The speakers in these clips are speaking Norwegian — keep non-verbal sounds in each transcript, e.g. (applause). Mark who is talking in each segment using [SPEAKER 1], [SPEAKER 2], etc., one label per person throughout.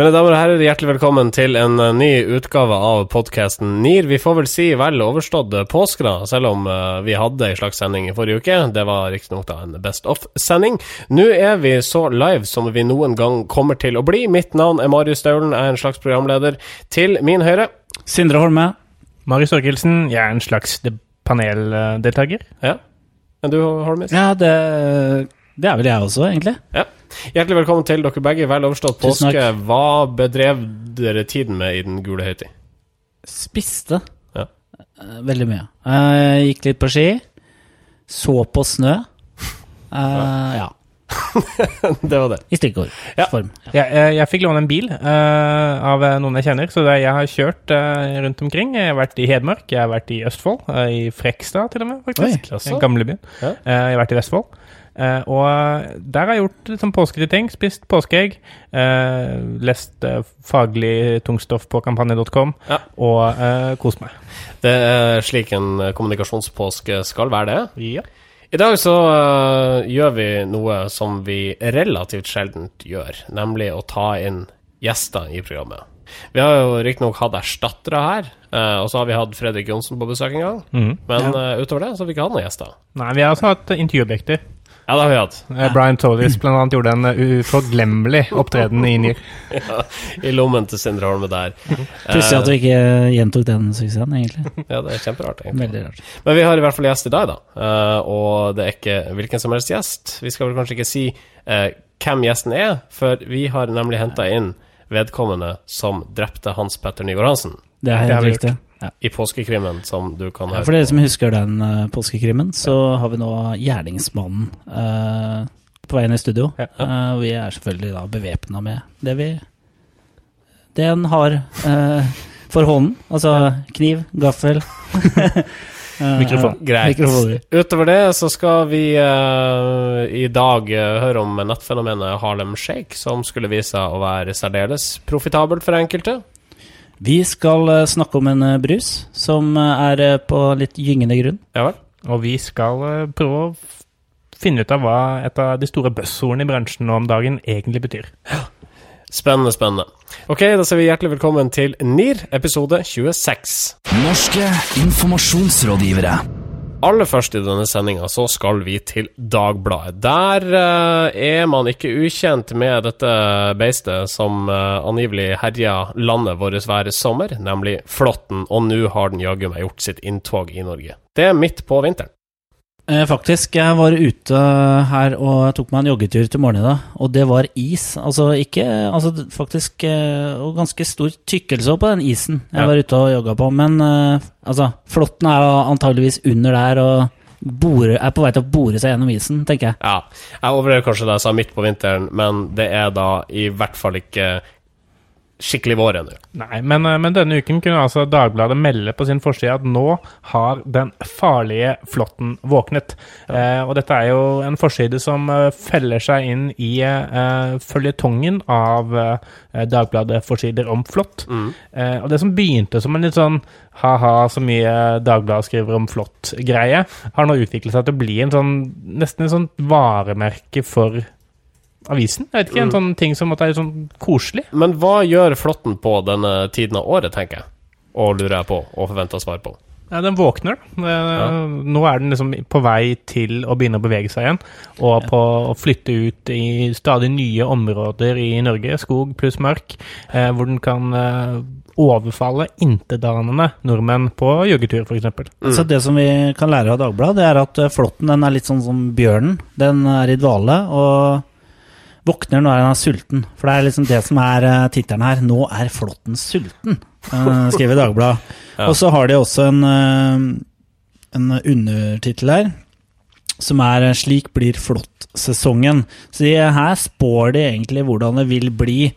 [SPEAKER 1] Mine damer og herrer, hjertelig velkommen til en eh, ny utgave av podkasten NIR. Vi får vel si vel overstått påske, da, selv om uh, vi hadde en slags sending i forrige uke. Det var riktignok da en Best Off-sending. Nå er vi så live som vi noen gang kommer til å bli. Mitt navn er Marius Staulen, jeg er en slags programleder. Til min høyre
[SPEAKER 2] Sindre Holme.
[SPEAKER 3] Marius Torkelsen, jeg er en slags paneldeltaker.
[SPEAKER 1] Ja. Men du, Holmis?
[SPEAKER 2] Ja, det, det er vel jeg også, egentlig.
[SPEAKER 1] Ja. Hjertelig velkommen til dere begge. Vel overstått påske. Hva bedrev dere tiden med i den gule høytid?
[SPEAKER 2] Spiste.
[SPEAKER 1] Ja.
[SPEAKER 2] Eh, Veldig mye. Jeg gikk litt på ski. Så på snø. Eh, ja. (laughs)
[SPEAKER 1] det var det.
[SPEAKER 2] I stikkord.
[SPEAKER 1] Ja.
[SPEAKER 2] Form.
[SPEAKER 3] Jeg, jeg, jeg fikk låne en bil eh, av noen jeg kjenner, så det, jeg har kjørt eh, rundt omkring. Jeg har vært i Hedmark, jeg har vært i Østfold, eh, i Frekstad til og med, faktisk.
[SPEAKER 1] Oi, jaså.
[SPEAKER 3] Gamlebyen.
[SPEAKER 1] Ja.
[SPEAKER 3] Eh, jeg har vært i Vestfold. Eh, og der har jeg gjort liksom, påskete ting. Spist påskeegg. Uh, lest uh, faglig tungstoff på kampanje.com,
[SPEAKER 1] Ja.
[SPEAKER 3] og uh, kost meg.
[SPEAKER 1] Det er slik en kommunikasjonspåske skal være, det.
[SPEAKER 3] Ja.
[SPEAKER 1] I dag så gjør vi noe som vi relativt sjeldent gjør, nemlig å ta inn gjester i programmet. Vi har jo riktignok hatt erstattere her, og så har vi hatt Fredrik Johnsen på besøk en gang.
[SPEAKER 3] Mm,
[SPEAKER 1] Men ja. utover det så har vi ikke hatt noen gjester.
[SPEAKER 3] Nei, vi har også hatt intervjuobjekter.
[SPEAKER 1] Ja, det har vi hatt.
[SPEAKER 3] Eh, Brian Tollis blant annet gjorde en uh, uforglemmelig opptreden i Nier. (laughs)
[SPEAKER 1] Ja, I lommen til Sindre Holme der.
[SPEAKER 2] Pussig at du ikke gjentok den suksessen, egentlig.
[SPEAKER 1] Ja, det er kjemperart, egentlig.
[SPEAKER 2] Veldig rart.
[SPEAKER 1] Men vi har i hvert fall gjest i dag, da. Eh, og det er ikke hvilken som helst gjest. Vi skal vel kanskje ikke si eh, hvem gjesten er, for vi har nemlig henta inn vedkommende som drepte Hans Petter Nygaard Hansen
[SPEAKER 2] Det er helt riktig. Ja.
[SPEAKER 1] i påskekrimmen, som du kan
[SPEAKER 2] Ja,
[SPEAKER 1] høre
[SPEAKER 2] for dere som husker den uh, påskekrimmen, så har vi nå gjerningsmannen uh, på vei inn i studio.
[SPEAKER 3] Ja.
[SPEAKER 2] Uh, vi er selvfølgelig da bevæpna med det vi Det en har eh, for hånden. Altså kniv, gaffel (laughs)
[SPEAKER 3] Mikrofon.
[SPEAKER 2] ja,
[SPEAKER 1] Greit.
[SPEAKER 2] Mikrofoner.
[SPEAKER 1] Utover det så skal vi uh, i dag uh, høre om nettfenomenet Harlem Shake, som skulle vise seg å være særdeles profitabelt for enkelte.
[SPEAKER 2] Vi skal eh, snakke om en eh, brus som eh, er på litt gyngende grunn.
[SPEAKER 1] Ja vel?
[SPEAKER 3] Og vi skal prøve å finne ut av hva et av de store buzzordene i bransjen nå om dagen egentlig betyr.
[SPEAKER 1] Spennende, spennende. Ok, da sier vi hjertelig velkommen til NIR, episode 26.
[SPEAKER 4] Norske informasjonsrådgivere.
[SPEAKER 1] Aller først i denne sendinga så skal vi til Dagbladet. Der eh, er man ikke ukjent med dette beistet som eh, angivelig herja landet vårt hver sommer, nemlig flåtten, og nå har den jaggu meg gjort sitt inntog i Norge. Det er midt på vinteren.
[SPEAKER 2] Eh, faktisk, jeg var ute her og tok meg en joggetur til morgenen i dag, og det var is. Altså ikke Altså faktisk eh, Og ganske stor tykkelse på den isen jeg
[SPEAKER 1] Ja.
[SPEAKER 2] var ute og jogga på, men eh, altså Flåtten er antageligvis under der og Bore, er på vei til å bore seg gjennom isen, tenker jeg.
[SPEAKER 1] Ja, jeg overlever kanskje da jeg sa midt på vinteren, men det er da i hvert fall ikke skikkelig vår ennå.
[SPEAKER 3] Nei, men, eh, men denne uken kunne altså Dagbladet melde på sin forside at nå har den farlige flåtten våknet. Eh, og dette er jo en forside som eh, feller seg inn i eh, føljetongen av eh, Dagbladet-forsider om flått. Eh, og det som begynte som en litt sånn ha-ha, så mye Dagbladet skriver om flått-greie, har nå utviklet seg til å bli en sånn nesten en sånn varemerke for avisen. Jeg vet ikke, En sånn ting som at det er sånn koselig.
[SPEAKER 1] Men hva gjør flåtten på denne tiden av året, tenker jeg? Og lurer jeg på, og forventer svar på.
[SPEAKER 3] Ja, den våkner. Eh, Nå er den liksom på vei til å begynne å bevege seg igjen. Og på å flytte ut i stadig nye områder i Norge, skog pluss mark, eh, hvor den kan eh, overfalle intetanende nordmenn på joggetur, f.eks.
[SPEAKER 2] Så det som vi kan lære av Dagbladet, det er at eh, flåtten den er litt sånn som bjørnen. Den er i dvale og våkner når den er sulten. For det er liksom det som er uh, tittelen her. 'Nå er flåtten sulten', eh, skriver Dagbladet.
[SPEAKER 1] Ja.
[SPEAKER 2] Og så har de også en, eh, en undertittel her, som er 'Slik blir flåttsesongen'. Så de, her spår de egentlig hvordan det vil bli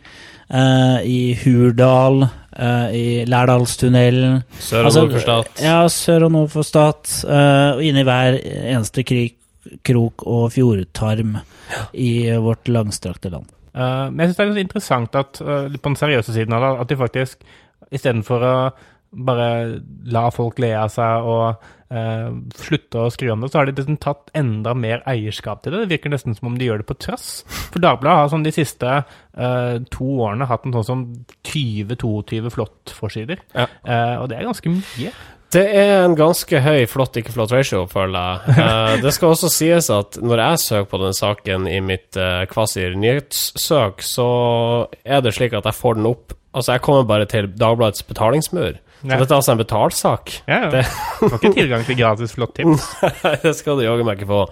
[SPEAKER 2] i Hurdal, i Lærdalstunnelen
[SPEAKER 1] Sør- og
[SPEAKER 2] Altså,
[SPEAKER 1] stat.
[SPEAKER 2] Ja, sør og nord for stat. og inni hver eneste krik, krok og fjordtarm i vårt langstrakte land.
[SPEAKER 3] Uh, men jeg syns det er litt interessant at uh, på den seriøse siden av det, at de faktisk istedenfor å bare la folk le av seg og uh, slutte å skrive om det, så har de liksom tatt enda mer eierskap til det. Det virker nesten som om de gjør det på trass. For Dagbladet har sånn de siste eh, to årene hatt en sånn som 20-22 flottforsider,
[SPEAKER 1] Ja.
[SPEAKER 3] eh, og det er ganske mye.
[SPEAKER 1] Det er en ganske høy flott ikke flott ratio, føler jeg. (laughs) Eh, det skal også sies at når jeg søker på den saken i mitt uh, Kvasir nyhetssøk, så er det slik at jeg får den opp Altså, jeg kommer bare til Dagbladets betalingsmur. Så
[SPEAKER 3] Ja.
[SPEAKER 1] dette er altså en betalsak.
[SPEAKER 3] Ja, ja.
[SPEAKER 1] Det-
[SPEAKER 3] Du får ikke tilgang til gratis flott-tips. (laughs)
[SPEAKER 1] det skal du jaggu meg ikke få.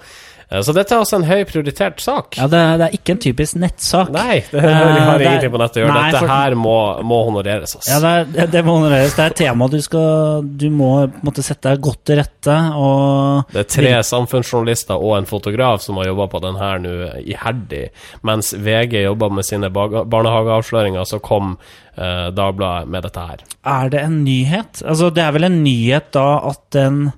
[SPEAKER 1] Eh, Så dette er altså en høy prioritert sak.
[SPEAKER 2] Ja, det, det er ikke en typisk nettsak.
[SPEAKER 1] Nei, det
[SPEAKER 2] Eh,
[SPEAKER 1] har
[SPEAKER 2] det er-
[SPEAKER 1] ingenting på nettet å gjøre.
[SPEAKER 2] Nei,
[SPEAKER 1] Dette
[SPEAKER 2] for-
[SPEAKER 1] her må, må honoreres, Altså.
[SPEAKER 2] Ja, det, er, det- det må honoreres. Det er et tema du skal Du må måtte sette deg godt til rette og
[SPEAKER 1] Det er tre samfunnsjournalister og en fotograf som har jobba på den her nå iherdig. Mens VG jobba med sine barnehageavsløringer, så kom eh, Dagbladet med dette her.
[SPEAKER 2] Er det en nyhet? Altså, det er vel en nyhet da at den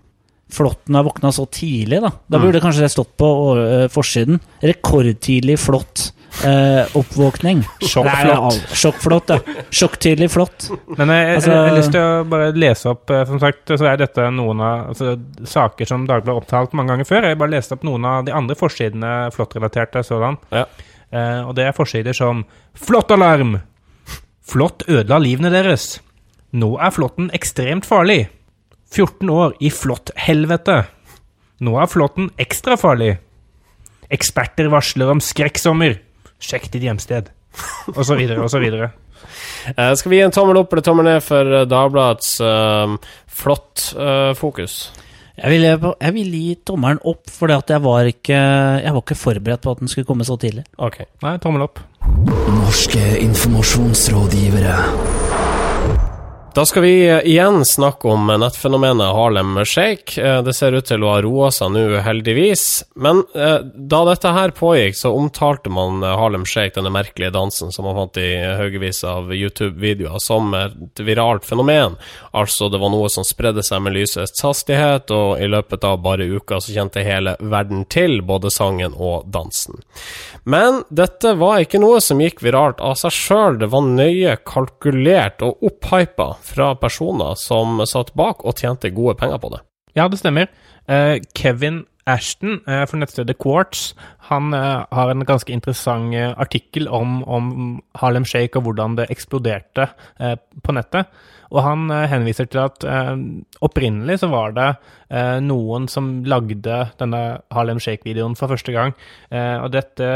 [SPEAKER 2] flåtten har våkna så tidlig, da. Da burde kanskje det stått på uh, forsiden. Rekordtidlig flått Uh, oppvåkning. (laughs)
[SPEAKER 3] Sjokkflott.
[SPEAKER 2] Sjokkflott, ja. Sjokktidlig flott.
[SPEAKER 3] Men jeg, jeg,
[SPEAKER 2] Altså-
[SPEAKER 3] jeg har lyst til å bare lese opp eh, Som sagt, så er dette noen av altså, saker som Dagbladet har opptalt mange ganger før. Jeg bare leste opp noen av de andre forsidene flåttrelaterte sådan.
[SPEAKER 1] Ja.
[SPEAKER 3] Uh, og det er forsider som Flåttalarm! Flått ødela livene deres. Nå er flåtten ekstremt farlig. 14 år i flåtthelvete. Nå er flåtten ekstra farlig. Eksperter varsler om skrekksommer. Sjekk ditt hjemsted. Og så videre, og så videre.
[SPEAKER 1] Uh, (laughs) skal vi gi en tommel opp eller tommel ned for eh, Dagbladets uh, flott Uh, fokus?
[SPEAKER 2] Jeg vil, jeg vil gi tommelen opp, for jeg var ikke Jeg var ikke forberedt på at den skulle komme så tidlig.
[SPEAKER 1] Ok.
[SPEAKER 3] Nei, tommel opp.
[SPEAKER 4] Norske informasjonsrådgivere.
[SPEAKER 1] Da skal vi igjen snakke om nettfenomenet Harlem Shake. Eh, Det ser ut til å ha roa seg nå, heldigvis. Men eh, da dette her pågikk, så omtalte man Harlem Shake, denne merkelige dansen som man fant i haugevis av YouTube-videoer, som et viralt fenomen. Altså, det var noe som spredde seg med lysets hastighet, og i løpet av bare uka så kjente hele verden til både sangen og dansen. Men dette var ikke noe som gikk viralt av seg sjøl, det var nøye kalkulert og opphypa fra personer som satt bak og tjente gode penger på det.
[SPEAKER 3] Ja, det stemmer. Uh, Kevin Ashton uh, for nettstedet Quartz han uh, har en ganske interessant artikkel om, om Harlem Shake og hvordan det eksploderte på nettet. Og han eh, henviser til at eh, opprinnelig så var det eh, noen som lagde denne Harlem Shake-videoen for første gang. Og dette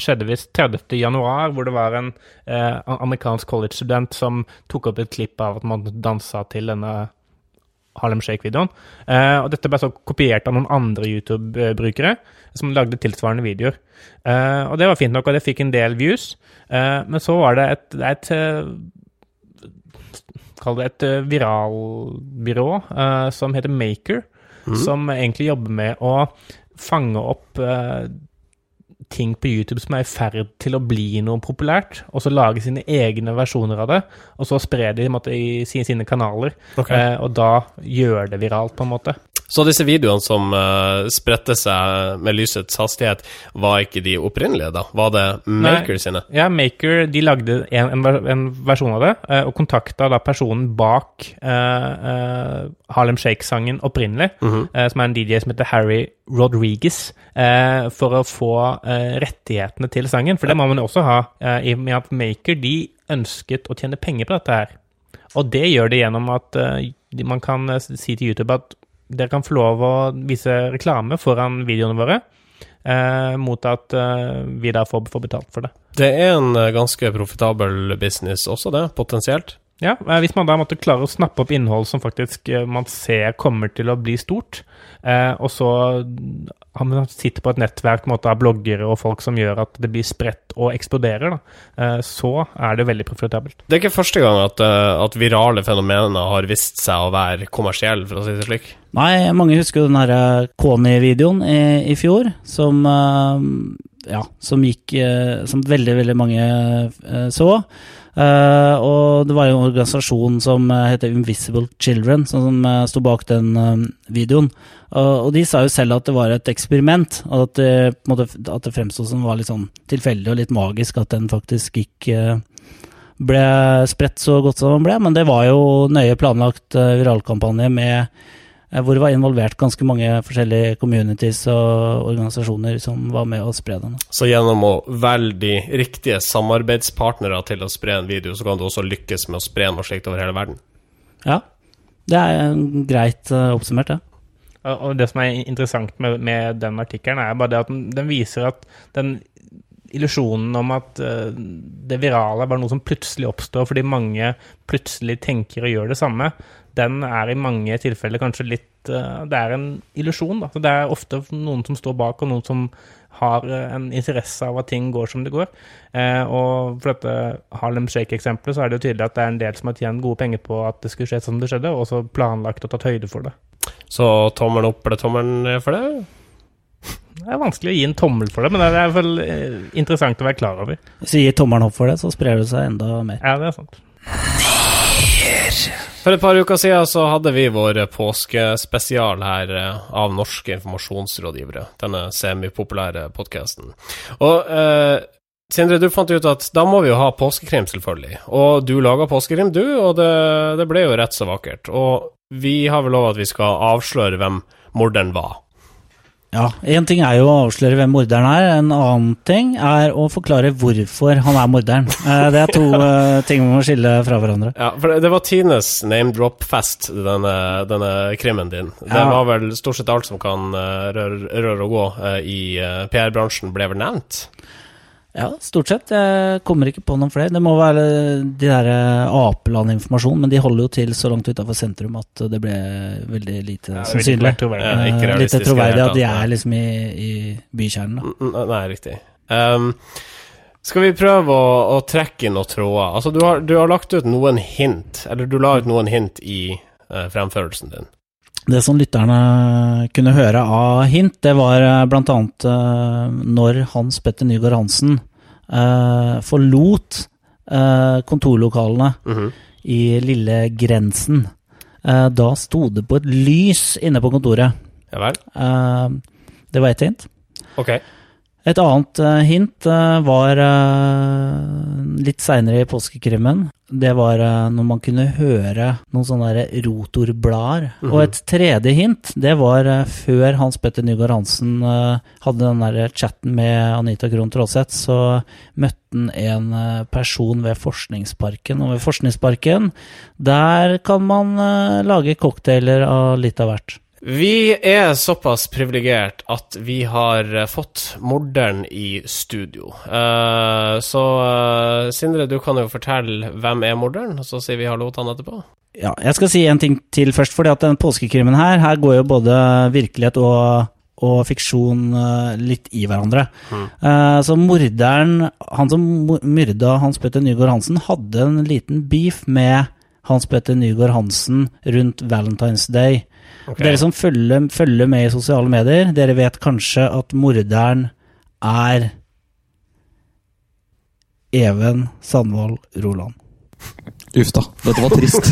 [SPEAKER 3] skjedde visst 30. januar, hvor det var en amerikansk college-student som tok opp et klipp av at man dansa til denne Harlem Shake-videoen. Uh, og dette ble så kopiert av noen andre YouTube-brukere som lagde tilsvarende videoer. Uh, og det var fint nok, og det fikk en del views. Uh, men så var det et, et Kall det et eh, viralbyrå eh, som heter Maker, som egentlig jobber med å fange opp eh, ting på YouTube som er i ferd til å bli noe populært, og så lage sine egne versjoner av det, og så spre det i, en måte, i sine, sine kanaler,
[SPEAKER 1] Okay.
[SPEAKER 3] eh, og da gjør det viralt, på en måte.
[SPEAKER 1] Så disse videoene som uh, spredte seg med lysets hastighet, var ikke de opprinnelige, da? Var det Maker sine?
[SPEAKER 3] Ja, Maker de lagde en, en, en versjon av det, uh, og kontakta da personen bak uh, eh, Harlem Shake-sangen opprinnelig, eh, som er en DJ som heter Harry Rodriguez, eh, for å få eh, rettighetene til sangen. For det må man også ha, eh, i og med at Maker de ønsket å tjene penger på dette her. Og det gjør de gjennom at eh, man kan eh, si til YouTube at dere kan få lov å vise reklame foran videoene våre, eh, mot at vi da får, får betalt for det.
[SPEAKER 1] Det er en ganske profitabel business også, det, potensielt.
[SPEAKER 3] Ja, eh, Hvis man da måtte klare å snappe opp innhold som faktisk eh, man ser kommer til å bli stort, eh, og så har man sitter på et nettverk måte, av bloggere og folk som gjør at det blir spredt og eksploderer, da, eh, så er det veldig profitabelt.
[SPEAKER 1] Det er ikke første gang at, at virale fenomener har vist seg å være kommersielle, for å si det slik.
[SPEAKER 2] Nei, mange husker jo den her Kony-videoen i, i fjor, som Ja, som gikk Som veldig, veldig mange så. Eh, og det var en organisasjon som eh, heter Invisible Children, som, som eh, sto bak den videoen. Og- de sa jo selv at det var et eksperiment, og at det, måte, at det fremsto som var litt sånn tilfeldig og litt magisk at den faktisk gikk eh, ble spredt så godt som den ble, men det var jo nøye planlagt viralkampanje med hvor det var involvert ganske mange forskjellige communities og organisasjoner som var med å spre den.
[SPEAKER 1] Så gjennom å velge de riktige samarbeidspartnere til å spre en video, så kan du også lykkes med å spre noe slikt over hele verden.
[SPEAKER 2] Ja, det er greit eh, oppsummert, det.
[SPEAKER 3] Og og det som er interessant med, med den artikkelen, er bare det at den, den viser at den illusjonen om at eh, det virale er bare noe som plutselig oppstår fordi mange plutselig tenker og gjør det samme, den er i mange tilfeller kanskje litt eh, Det er en illusjon, da. Så det er ofte noen som står bak, og noen som har eh, en interesse av at ting går som det går. Eh, og for dette Harlem Shake-eksempelet, så er det jo tydelig at det er en del som har tjent gode penger på at det skulle skje som det skjedde, og så planlagt og tatt høyde for det.
[SPEAKER 1] Så tommelen opp eller tommelen ned for det?
[SPEAKER 3] Det er vanskelig å gi en tommel for det, men det er i hvert fall eh, interessant å være klar over.
[SPEAKER 2] Hvis vi gir tommelen opp for det, så sprer det seg enda mer.
[SPEAKER 3] Ja, det er sant.
[SPEAKER 1] For et par uker siden så hadde vi vår påskespesial her eh, av norske informasjonsrådgivere. Denne semipopulære podkasten. Og eh, Sindre, du fant ut at da må vi jo ha påskekrim, selvfølgelig. Og du laga påskekrim, du, og det, det ble jo rett så vakkert. Og vi har vel lov at vi skal avsløre hvem morderen var.
[SPEAKER 2] Ja, Én ting er jo å avsløre hvem morderen er, en annen ting er å forklare hvorfor han er morderen. Eh, Det er to (laughs) eh, ting vi må skille fra hverandre.
[SPEAKER 1] Ja, for det- var Tines name drop-fest, denne, denne krimmen din. Det
[SPEAKER 2] Ja.
[SPEAKER 1] var vel stort sett alt som kan eh, røre, røre og gå i PR-bransjen, ble vel nevnt.
[SPEAKER 2] Ja, stort sett. Jeg kommer ikke på noen flere. Det må være de der eh, Apeland-informasjon, men de holder jo til så langt utafor sentrum at det ble veldig lite
[SPEAKER 3] Ja,
[SPEAKER 2] sannsynlig.
[SPEAKER 3] troverdig.
[SPEAKER 1] Ja,
[SPEAKER 2] Eh, Lite troverdig at de er liksom i, i bykjernen. da.
[SPEAKER 1] Nei, riktig. Um, skal vi prøve å, å trekke inn noen tråder? Altså, du har, du har lagt ut noen hint, eller du la ut noen hint i uh, fremførelsen din.
[SPEAKER 2] Det som lytterne kunne høre av hint, det var eh, blant annet eh, når Hans Petter Nygaard Hansen eh, forlot uh, kontorlokalene
[SPEAKER 1] Mhm.
[SPEAKER 2] i Lille Grensen. Uh, da sto det på et lys inne på kontoret.
[SPEAKER 1] Ja vel?
[SPEAKER 2] Det var ett hint.
[SPEAKER 1] Ok.
[SPEAKER 2] Et annet eh, hint eh, var eh, litt seinere i påskekrimmen. Det var når man kunne høre noen sånne rotorblader. Mm -hmm. Og et tredje hint, det var før Hans Petter Nygaard Hansen hadde den der chatten med Anita Krohn Traaseth, så møtte han en person ved Forskningsparken. Og ved Forskningsparken, der kan man lage cocktailer av litt av hvert.
[SPEAKER 1] Vi er såpass privilegert at vi har eh, fått morderen i studio. Eh, så eh, Sindre, du kan jo fortelle hvem er morderen, og så sier vi hallo til han etterpå.
[SPEAKER 2] Ja, jeg skal si en ting til først, fordi at den påskekrimmen her, her går jo både virkelighet og, og fiksjon litt i hverandre. Eh, så morderen, han som myrda Hans Petter Nygaard Hansen, hadde en liten beef med Hans Petter Nygaard Hansen rundt Valentine's Day.
[SPEAKER 1] Ok.
[SPEAKER 2] Dere som følger, følger med i sosiale medier, dere vet kanskje at morderen er Even Sandvold Roland.
[SPEAKER 5] Uff da, dette var trist.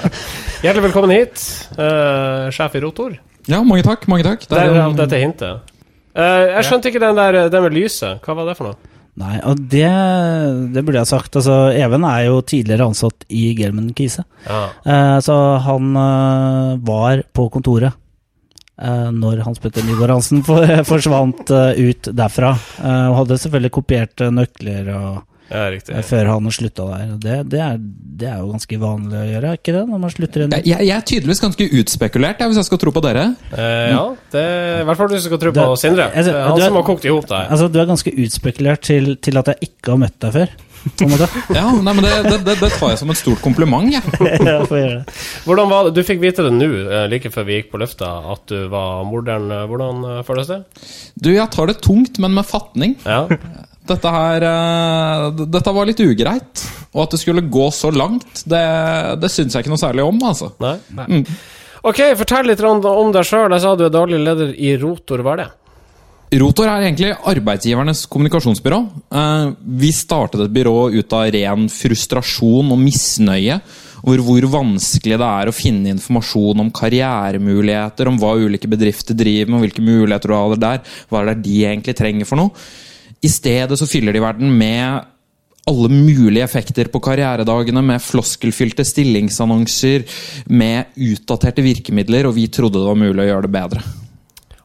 [SPEAKER 5] (laughs)
[SPEAKER 1] Hjertelig velkommen hit, uh, sjef i Rotor.
[SPEAKER 5] Ja, mange takk. mange takk. Det er
[SPEAKER 1] Der,
[SPEAKER 5] jo-
[SPEAKER 1] dette hintet. Uh, jeg skjønte ikke den der den med lyset. Hva var det for noe?
[SPEAKER 2] Nei, og det, det burde jeg sagt. Altså, Even er jo tidligere ansatt i Gelman Kise.
[SPEAKER 1] Ja.
[SPEAKER 2] Eh, så han eh, var på kontoret eh, når Hans Petter Nygaard Hansen (laughs) for, forsvant eh, ut derfra. Eh, og hadde selvfølgelig kopiert eh, nøkler og,
[SPEAKER 1] ja, riktig.
[SPEAKER 2] eh, før han slutta der. Det, det, er, det er jo ganske vanlig å gjøre, er ikke det? Når man slutter en
[SPEAKER 5] Jeg, jeg er tydeligvis ganske utspekulert, hvis jeg skal tro på dere.
[SPEAKER 1] Eh, ja, det i hvert fall du som skal tro på Sindre. Altså, han
[SPEAKER 2] er-
[SPEAKER 1] som har kokt i hop det her.
[SPEAKER 2] Altså, du er ganske utspekulert til, til at jeg ikke har møtt deg før. (laughs)
[SPEAKER 5] Ja, nei, men det, det, det, det tar jeg som et stort kompliment. Jeg. (laughs)
[SPEAKER 2] Ja, får gjøre det.
[SPEAKER 1] Hvordan var det? Du fikk vite det nå, eh, like før vi gikk på løfta, at du var morderen. Hvordan føles det?
[SPEAKER 5] Du, jeg tar det tungt, men med fatning.
[SPEAKER 1] Ja. (laughs)
[SPEAKER 5] Dette her eh, Dette var litt ugreit. Og at det skulle gå så langt, det, det syns jeg ikke noe særlig om, altså.
[SPEAKER 1] Nei?
[SPEAKER 5] Mm.
[SPEAKER 1] Ok, fortell litt om om deg sjøl. Jeg sa du er daglig leder i Rotor. Hva er det?
[SPEAKER 5] Rotor er egentlig arbeidsgivernes kommunikasjonsbyrå. Eh, Vi startet et byrå ut av ren frustrasjon og misnøye over hvor vanskelig det er å finne informasjon om karrieremuligheter, om hva ulike bedrifter driver med, og hvilke muligheter du har der, hva er det de egentlig trenger for noe. I stedet så fyller de verden med alle mulige effekter på karrieredagene med floskelfylte stillingsannonser, med utdaterte virkemidler, og vi trodde det var mulig å gjøre det bedre.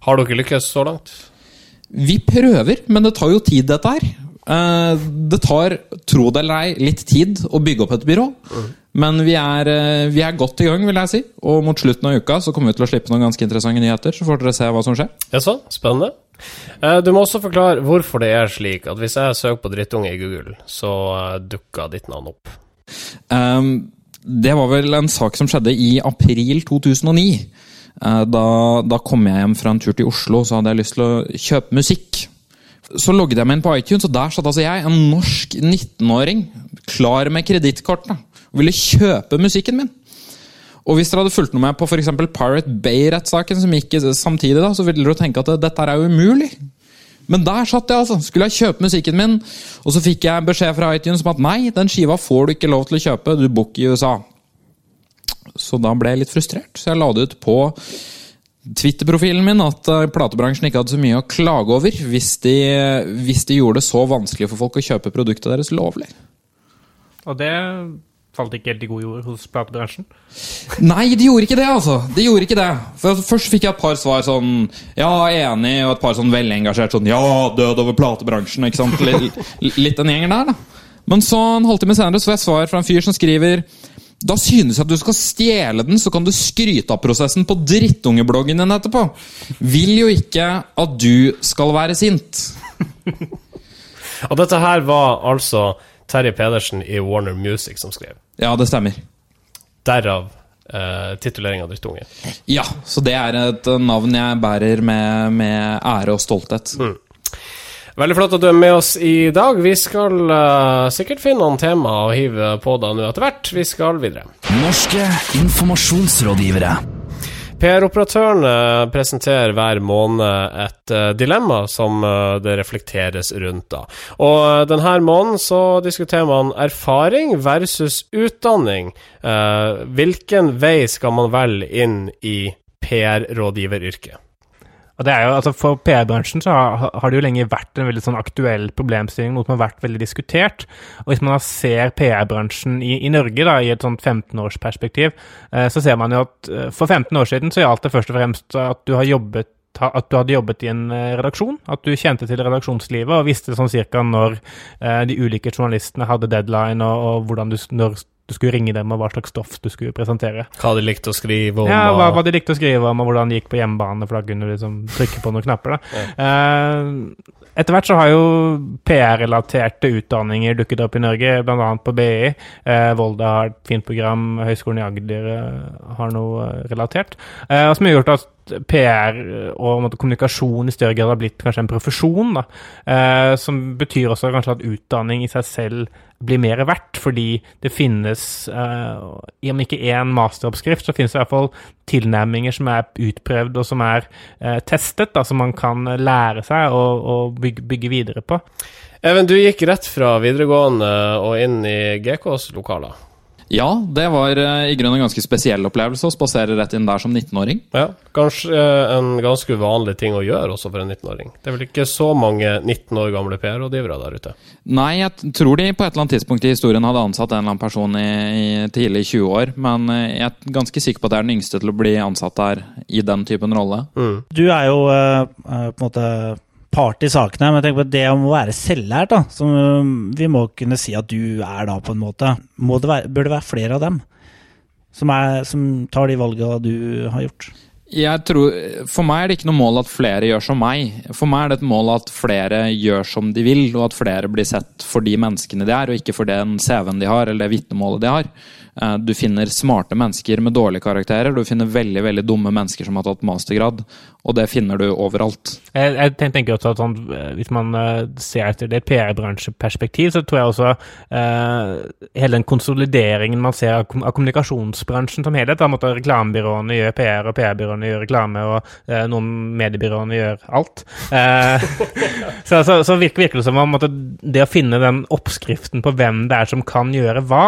[SPEAKER 1] Har dere lykkes så langt?
[SPEAKER 5] Vi prøver, men det tar jo tid, dette her. Eh, Det tar, tro det eller ei, litt tid å bygge opp et byrå. Men vi er, eh, vi er godt i gang, vil jeg si. Og mot slutten av uka så kommer vi til å slippe noen ganske interessante nyheter. Så får dere se hva som skjer.
[SPEAKER 1] Jaså, spennende. Eh, Du må også forklare hvorfor det er slik at hvis jeg søker på drittunge i Google, så eh, dukker ditt navn opp.
[SPEAKER 5] Um, det var vel en sak som skjedde i april 2009. Uh, da, da kom jeg hjem fra en tur til Oslo, så hadde jeg lyst til å kjøpe musikk. Så logget jeg meg inn på iTunes, og der satt altså jeg, en norsk 19-åring, klar med kredittkort, da, og ville kjøpe musikken min. Og hvis dere hadde fulgt med meg på f.eks. Pirate Bay-rettssaken, som gikk samtidig, da, så ville dere tenke at dette er jo umulig. Men der satt jeg, altså. Skulle jeg kjøpe musikken min, og så fikk jeg beskjed fra iTunes om at nei, den skiva får du ikke lov til å kjøpe, du bor i USA. Så da ble jeg litt frustrert, så jeg la det ut på Twitter-profilen min at eh, platebransjen ikke hadde så mye å klage over hvis de, hvis de gjorde det så vanskelig for folk å kjøpe produktet deres lovlig.
[SPEAKER 3] Og det falt ikke helt i god jord hos platebransjen.
[SPEAKER 5] Nei, de gjorde ikke det, altså. De gjorde ikke det. For Først fikk jeg et par svar sånn Ja, enig, og et par sånn velengasjert sånn Ja, død over platebransjen, ikke sant? Litt, litt den gjengen der, da. Men så en halvtime senere så får jeg svar fra en fyr som skriver da synes jeg at du skal stjele den, så kan du skryte av prosessen på drittungebloggen din etterpå. Vil jo ikke at du skal være sint.
[SPEAKER 1] Og dette her var altså Terje Pedersen i Warner Music som skrev.
[SPEAKER 5] Ja, det stemmer.
[SPEAKER 1] Derav eh, tituleringa av drittunge.
[SPEAKER 5] Ja, så det er et navn jeg bærer med, med ære og stolthet.
[SPEAKER 1] Veldig flott at du er med oss i dag. Vi skal uh, sikkert finne noen tema å hive på deg nå etter hvert. Vi skal videre.
[SPEAKER 4] Norske informasjonsrådgivere.
[SPEAKER 1] PR-operatørene presenterer hver måned et eh, dilemma som eh, det reflekteres rundt. da. Og eh, denne måneden så diskuterer man erfaring versus utdanning. Hvilken vei skal man velge inn i PR-rådgiveryrket?
[SPEAKER 3] Og det er jo, altså For PR-bransjen så har, det jo lenge vært en veldig sånn aktuell problemstilling, noe som har vært veldig diskutert. Og Hvis man ser PR-bransjen i, i Norge da, i et sånt 15-årsperspektiv, eh, så ser man jo at eh, for 15 år siden så gjaldt det først og fremst at du har jobbet at du hadde jobbet i en eh, redaksjon, at du kjente til redaksjonslivet og visste sånn cirka når eh, de ulike journalistene hadde deadline, og, og hvordan du, når du skulle ringe dem, og hva slags stoff du skulle presentere.
[SPEAKER 1] Hva de likte å skrive om?
[SPEAKER 3] Ja, hva, hva de likte å skrive om, og hvordan det gikk på hjemmebane, for da kunne du liksom trykke på noen knapper. da. Eh, etter hvert så har jo PR-relaterte utdanninger dukket opp i Norge, bl.a. på BI. Eh, Volda har et fint program, Høgskolen i Agder eh, har noe relatert. Og som har gjort at PR og måte, kommunikasjon i større grad har blitt kanskje en profesjon. da, eh, Som betyr også kanskje at utdanning i seg selv blir mer verdt, fordi det finnes, eh, om ikke én masteroppskrift, så finnes det i hvert fall tilnærminger som er utprøvd og som er eh, testet, da, som man kan lære seg og, og bygge, bygge videre på.
[SPEAKER 1] Even, du gikk rett fra videregående og inn i GKs lokaler.
[SPEAKER 5] Ja, det var eh, i grunnen en ganske spesiell opplevelse å spasere rett inn der som 19-åring.
[SPEAKER 1] Ja, Kanskje eh, en ganske uvanlig ting å gjøre også for en 19-åring. Det er vel ikke så mange 19 år gamle PR-rådgivere der ute?
[SPEAKER 5] Nei, jeg tror de på et eller annet tidspunkt i historien hadde ansatt en eller annen person i, i tidlig 20-år, men eh, jeg er ganske sikker på at jeg er den yngste til å bli ansatt der i den typen rolle.
[SPEAKER 2] Du er jo eh, på en måte part i sakene, men jeg tenker på det om å være selvlært, da, som eh, vi må kunne si at du er da, på en måte. Må det være, bør det være flere av dem som, er, som tar de valgene du har gjort?
[SPEAKER 5] Tror, For meg er det ikke noe mål at flere gjør som meg. For meg er det et mål at flere gjør som de vil, og at flere blir sett for de menneskene de er, og ikke for den CV-en de har, eller det vitnemålet de har. Eh, Du finner smarte mennesker med dårlige karakterer, du finner veldig veldig dumme mennesker som har tatt mastergrad, og det finner du overalt.
[SPEAKER 3] Jeg, jeg tenker også at sånn, eh, Hvis man eh, ser etter det PR-bransjeperspektiv, så tror jeg også eh, hele den konsolideringen man ser av, av kommunikasjonsbransjen som helhet da, Reklamebyråene gjør PR, og PR-byråene gjør reklame, og eh, noen mediebyråene gjør alt. Eh, (laughs) så, så, så virker, virker det som om at det å finne den oppskriften på hvem det er som kan gjøre hva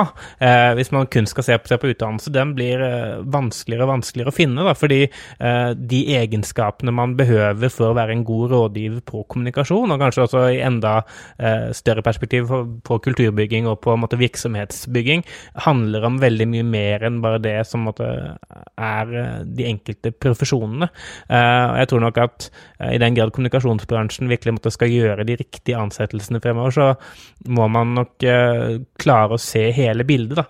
[SPEAKER 3] Hvis man kun skal se på, se på utdannelse, den blir eh, vanskeligere og vanskeligere å finne. Da, fordi eh, de egenskapene man behøver for å være en god rådgiver på kommunikasjon, og kanskje også i enda eh, større perspektiv på, kulturbygging og på måte, virksomhetsbygging, handler om veldig mye mer enn bare det som måte, er de enkelte profesjonene. Jeg tror nok at i den grad kommunikasjonsbransjen virkelig måtte, skal gjøre de riktige ansettelsene fremover, så må man nok klare å se hele bildet. Da.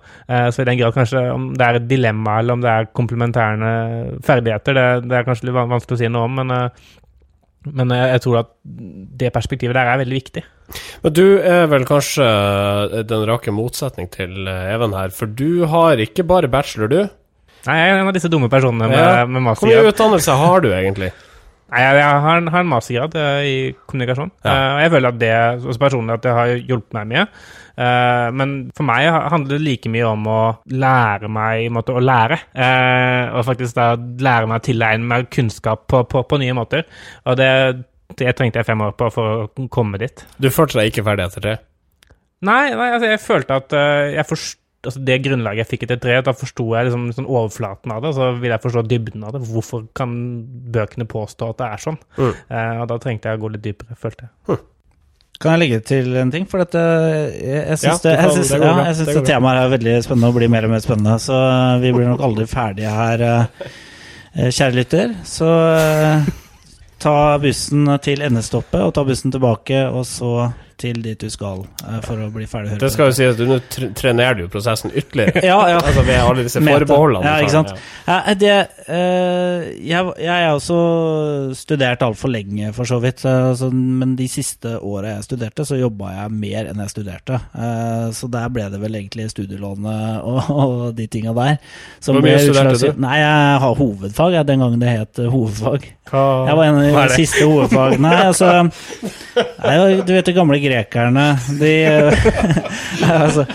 [SPEAKER 3] Eh, så i den grad kanskje om det er et dilemma eller om det er komplementærende ferdigheter, det, det er kanskje litt vanskelig å si noe om, men, eh, men jeg, jeg tror at det perspektivet der er veldig viktig.
[SPEAKER 1] Men du er vel kanskje eh, den rake motsetning til eh, Even her, for du har ikke bare bachelor, du.
[SPEAKER 3] Nei, jeg er en av disse dumme personene med,
[SPEAKER 1] Ja.
[SPEAKER 3] med
[SPEAKER 1] Hvor mye utdannelse har du egentlig?
[SPEAKER 3] Nei, jeg, jeg har, en, har en mastergrad uh, i kommunikasjon.
[SPEAKER 1] Ja.
[SPEAKER 3] uh, og jeg føler at det også personlig at det har hjulpet meg mye. Uh, men for meg handler det like mye om å lære meg måte, å lære. Eh, og faktisk da lære meg å tilegne meg kunnskap på, på, på nye måter. Og det, det trengte jeg fem år på for å komme dit.
[SPEAKER 1] Du følte deg ikke ferdig etter det?
[SPEAKER 3] Nei, nei altså jeg følte at eh, jeg forst, altså det grunnlaget jeg fikk etter tre, da forsto jeg liksom liksom overflaten av det. Så ville jeg forstå dybden av det. Hvorfor kan bøkene påstå at det er sånn?
[SPEAKER 1] Mm.
[SPEAKER 3] Eh, og da trengte jeg å gå litt dypere, følte jeg.
[SPEAKER 2] Kan jeg legge til en ting? For dette, jeg, jeg syns
[SPEAKER 1] Ja,
[SPEAKER 2] det,
[SPEAKER 1] det
[SPEAKER 2] jeg
[SPEAKER 1] kan- det
[SPEAKER 2] ja, jeg syns
[SPEAKER 1] det
[SPEAKER 2] det, temaet er veldig spennende og blir mer og mer spennende. Så eh, vi blir nok aldri ferdige her, eh, eh, kjære lytter. Så eh, ta bussen til endestoppet, og ta bussen tilbake, og så til dit du skal eh, for å bli ferdig hørt.
[SPEAKER 1] Det skal jo si at du nå trenerer du jo prosessen ytterligere. (laughs)
[SPEAKER 2] Ja, ja.
[SPEAKER 1] Altså ved alle disse forbeholdene.
[SPEAKER 2] Ja, ikke sant? Ja, det, eh, jeg, jeg har også studert altfor lenge, for så vidt. eh, altså, men de siste åra jeg studerte, så jobba jeg mer enn jeg studerte. Eh, så der ble det vel egentlig studielånet og, (laughs) og de tinga der. som
[SPEAKER 1] Hvor mye studerte du?
[SPEAKER 2] Nei, jeg har hovedfag, jeg, den gangen det het eh, hovedfag.
[SPEAKER 1] Hva,
[SPEAKER 2] Jeg var en av de siste hovedfagene. Altså nei, Du vet de gamle grekerne De (laughs) Altså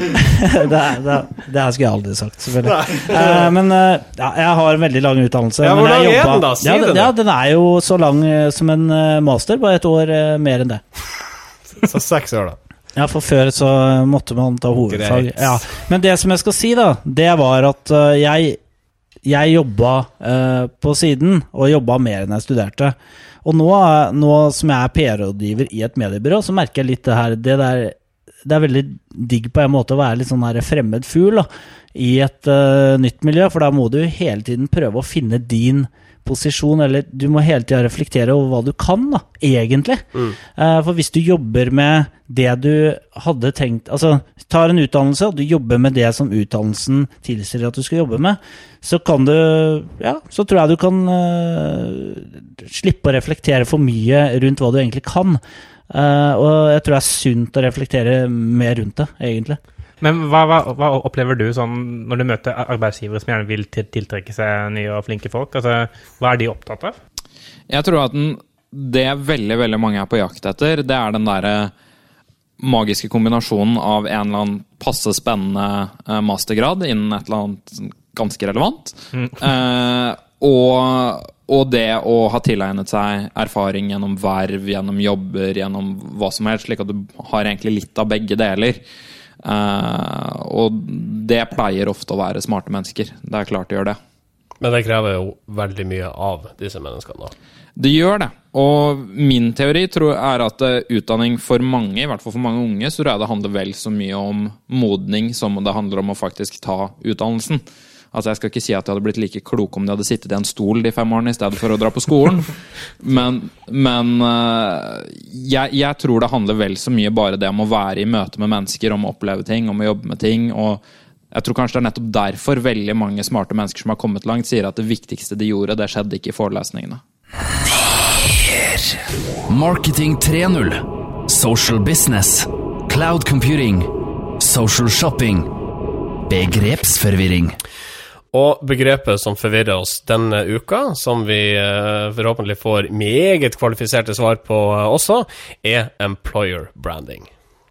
[SPEAKER 2] det, det, det her skulle jeg aldri sagt, selvfølgelig. Eh, men eh, ja, jeg har en veldig lang utdannelse.
[SPEAKER 1] Ja,
[SPEAKER 2] men
[SPEAKER 1] hvor lang er den da? Si
[SPEAKER 2] ja,
[SPEAKER 1] det
[SPEAKER 2] den- Ja, den er jo så lang eh, som en eh, master, bare et år mer enn det.
[SPEAKER 1] Så seks år, da.
[SPEAKER 2] Ja, for før så måtte man ta hovedfag. Ja. Men det som jeg skal si, da, det var at jeg, jeg jobba eh, på siden, og jobba mer enn jeg studerte. Og nå, nå som jeg er PR-rådgiver i et mediebyrå, så merker jeg litt det her Det, der, det er veldig digg på en måte å være litt sånn her fremmed fugl i et uh, nytt miljø, for da må du hele tiden prøve å finne din posisjon, eller du må hele tida reflektere over hva du kan, da, egentlig. Eh, For hvis du jobber med det du hadde tenkt Altså, tar en utdannelse, og du jobber med det som utdannelsen tilsier at du skal jobbe med, så kan du Ja, så tror jeg du kan uh, slippe å reflektere for mye rundt hva du egentlig kan. Uh, og jeg tror det er sunt å reflektere mer rundt det, egentlig.
[SPEAKER 3] Men hva, hva, hva opplever du sånn når du møter arbeidsgivere som gjerne vil tiltrekke seg nye og flinke folk? Altså, hva er de opptatt av?
[SPEAKER 5] Jeg tror at den, det veldig veldig mange er på jakt etter, det er den derre magiske kombinasjonen av en eller annen passe spennende eh, mastergrad innen et eller annet ganske relevant, eh, og, og det å ha tilegnet seg erfaring gjennom verv, gjennom jobber, gjennom hva som helst, slik at du har egentlig litt av begge deler. Eh, og det pleier ofte å være smarte mennesker. Det er klart det gjør det.
[SPEAKER 1] Men det krever jo veldig mye av disse menneskene. da.
[SPEAKER 5] Det gjør det. Og min teori er at eh, utdanning for mange, i hvert fall for mange unge, så tror jeg det handler vel så mye om modning som det handler om å faktisk ta utdannelsen. Altså Jeg skal ikke si at jeg hadde blitt like klok om de hadde sittet i en stol de fem årene i stedet for å dra på skolen, (laughs) men, men eh, jeg, jeg tror det handler vel så mye bare det om å være i møte med mennesker, om å oppleve ting, om å jobbe med ting. og jeg tror kanskje det er nettopp derfor veldig mange smarte mennesker som har kommet langt, sier at det viktigste de gjorde, det skjedde ikke i forelesningene.
[SPEAKER 4] Marketing 3.0. Social business. Cloud computing. Social shopping. Begrepsforvirring.
[SPEAKER 1] Og begrepet som forvirrer oss denne uka, som vi eh, forhåpentlig får meget kvalifiserte svar på eh, også, er employer branding.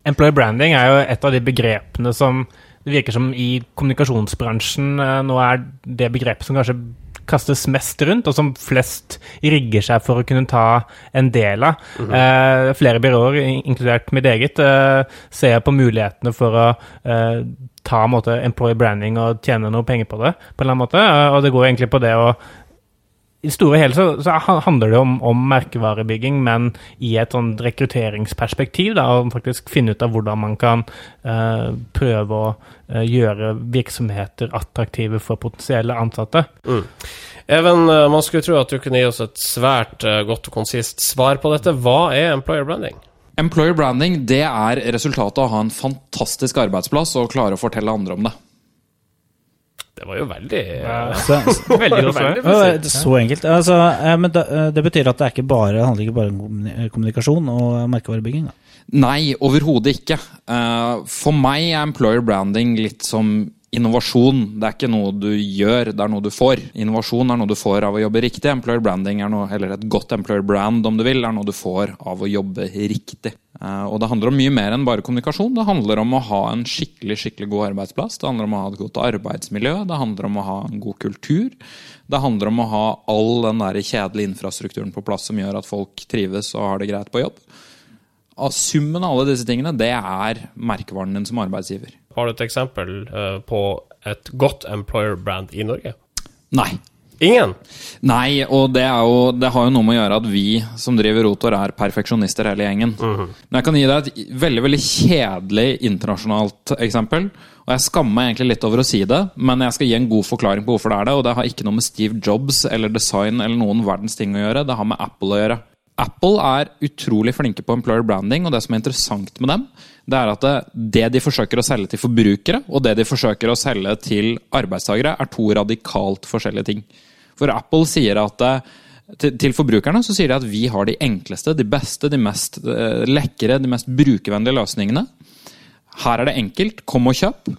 [SPEAKER 3] Employer branding er jo et av de begrepene som det virker som i kommunikasjonsbransjen eh, nå er det begrepet som kanskje kastes mest rundt, og som flest rigger seg for å kunne ta en del av. Eh, flere byråer, inkludert mitt eget, eh, ser på mulighetene for å eh, ta en måte, employee branding og tjene noe penger på det, på en eller annen måte. Eh, og det går egentlig på det å i det store og hele så, så handler det om, om merkevarebygging, men i et sånn rekrutteringsperspektiv. Da, og faktisk finne ut av hvordan man kan uh, prøve å uh, gjøre virksomheter attraktive for potensielle ansatte.
[SPEAKER 1] Even, eh, man skulle tro at du kunne gi oss et svært godt og konsist svar på dette. Hva er employer branding?
[SPEAKER 5] Employer branding det er resultatet av å ha en fantastisk arbeidsplass og klare å fortelle andre om det.
[SPEAKER 1] Det var jo veldig eh,
[SPEAKER 2] Så, (laughs)
[SPEAKER 3] Veldig
[SPEAKER 1] veldig
[SPEAKER 2] Ja, Så enkelt. Altså, eh, men eh, det betyr at det er ikke bare, handler ikke bare om kommunikasjon og merkevarebygging? Da.
[SPEAKER 5] Nei, overhodet ikke. Eh, For meg er employer branding litt som innovasjon. Det er ikke noe du gjør, det er noe du får. Innovasjon er noe du får av å jobbe riktig. Employer branding er noe, eller et godt employer brand om du vil, er noe du får av å jobbe riktig. Eh, Og det handler om mye mer enn bare kommunikasjon. Det handler om å ha en skikkelig skikkelig god arbeidsplass. Det handler om å ha et godt arbeidsmiljø. Det handler om å ha en god kultur. Det handler om å ha all den der kjedelige infrastrukturen på plass som gjør at folk trives og har det greit på jobb. Summen av alle disse tingene, det er merkevaren din som arbeidsgiver.
[SPEAKER 1] Har du et eksempel uh, på et godt employer brand i Norge?
[SPEAKER 5] Nei.
[SPEAKER 1] Ingen?
[SPEAKER 5] Nei, og det, er jo, det har jo noe med å gjøre at vi som driver Rotor, er perfeksjonister hele gjengen. Men jeg kan gi deg et veldig veldig kjedelig internasjonalt eksempel. Og jeg skammer meg egentlig litt over å si det, men jeg skal gi en god forklaring på hvorfor det er det. Og det har ikke noe med Steve Jobs eller design eller noen verdens ting å gjøre. Det har med Apple å gjøre. Apple er utrolig flinke på employer branding, og det som er interessant med dem, det er at det, det de forsøker å selge til forbrukere, og det de forsøker å selge til arbeidstakere, er to radikalt forskjellige ting. For Apple sier at eh, til, til forbrukerne så sier de at vi har de enkleste, de beste, de mest eh, lekre, de mest brukervennlige løsningene. Her er det enkelt, kom og kjøp.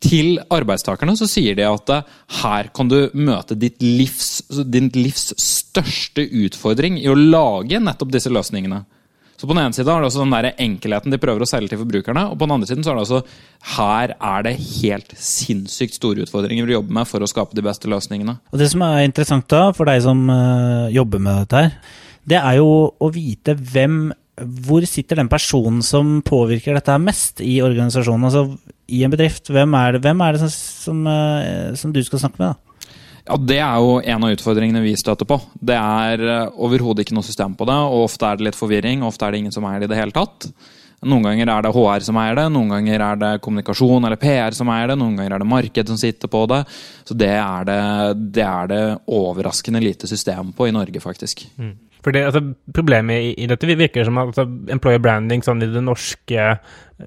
[SPEAKER 5] Til arbeidstakerne så sier de at eh, her kan du møte ditt livs, din livs største utfordring i å lage nettopp disse løsningene. Så På den ene siden har det også den der enkelheten de prøver å selge til forbrukerne, og på den andre siden så er det altså her er det helt sinnssykt store utfordringer å jobbe med for å skape de beste løsningene.
[SPEAKER 2] Og Det som er interessant da, for deg som eh, jobber med dette her, det er jo å vite hvem Hvor sitter den personen som påvirker dette mest i organisasjonen? Altså i en bedrift, hvem er det, hvem er det som, som, eh, som du skal snakke med? da?
[SPEAKER 5] Ja, Det er jo en av utfordringene vi støter på. Det er eh, overhodet ikke noe system på det, og ofte er det litt forvirring. Ofte er det ingen som eier det i det hele tatt. Noen ganger er det HR som eier det, noen ganger er det kommunikasjon eller PR som eier det, noen ganger er det marked som sitter på det. Så det er det, det, er det overraskende lite system på i Norge, faktisk.
[SPEAKER 3] For det, altså, Problemet i, i dette virker som at altså, employer branding sånn i norske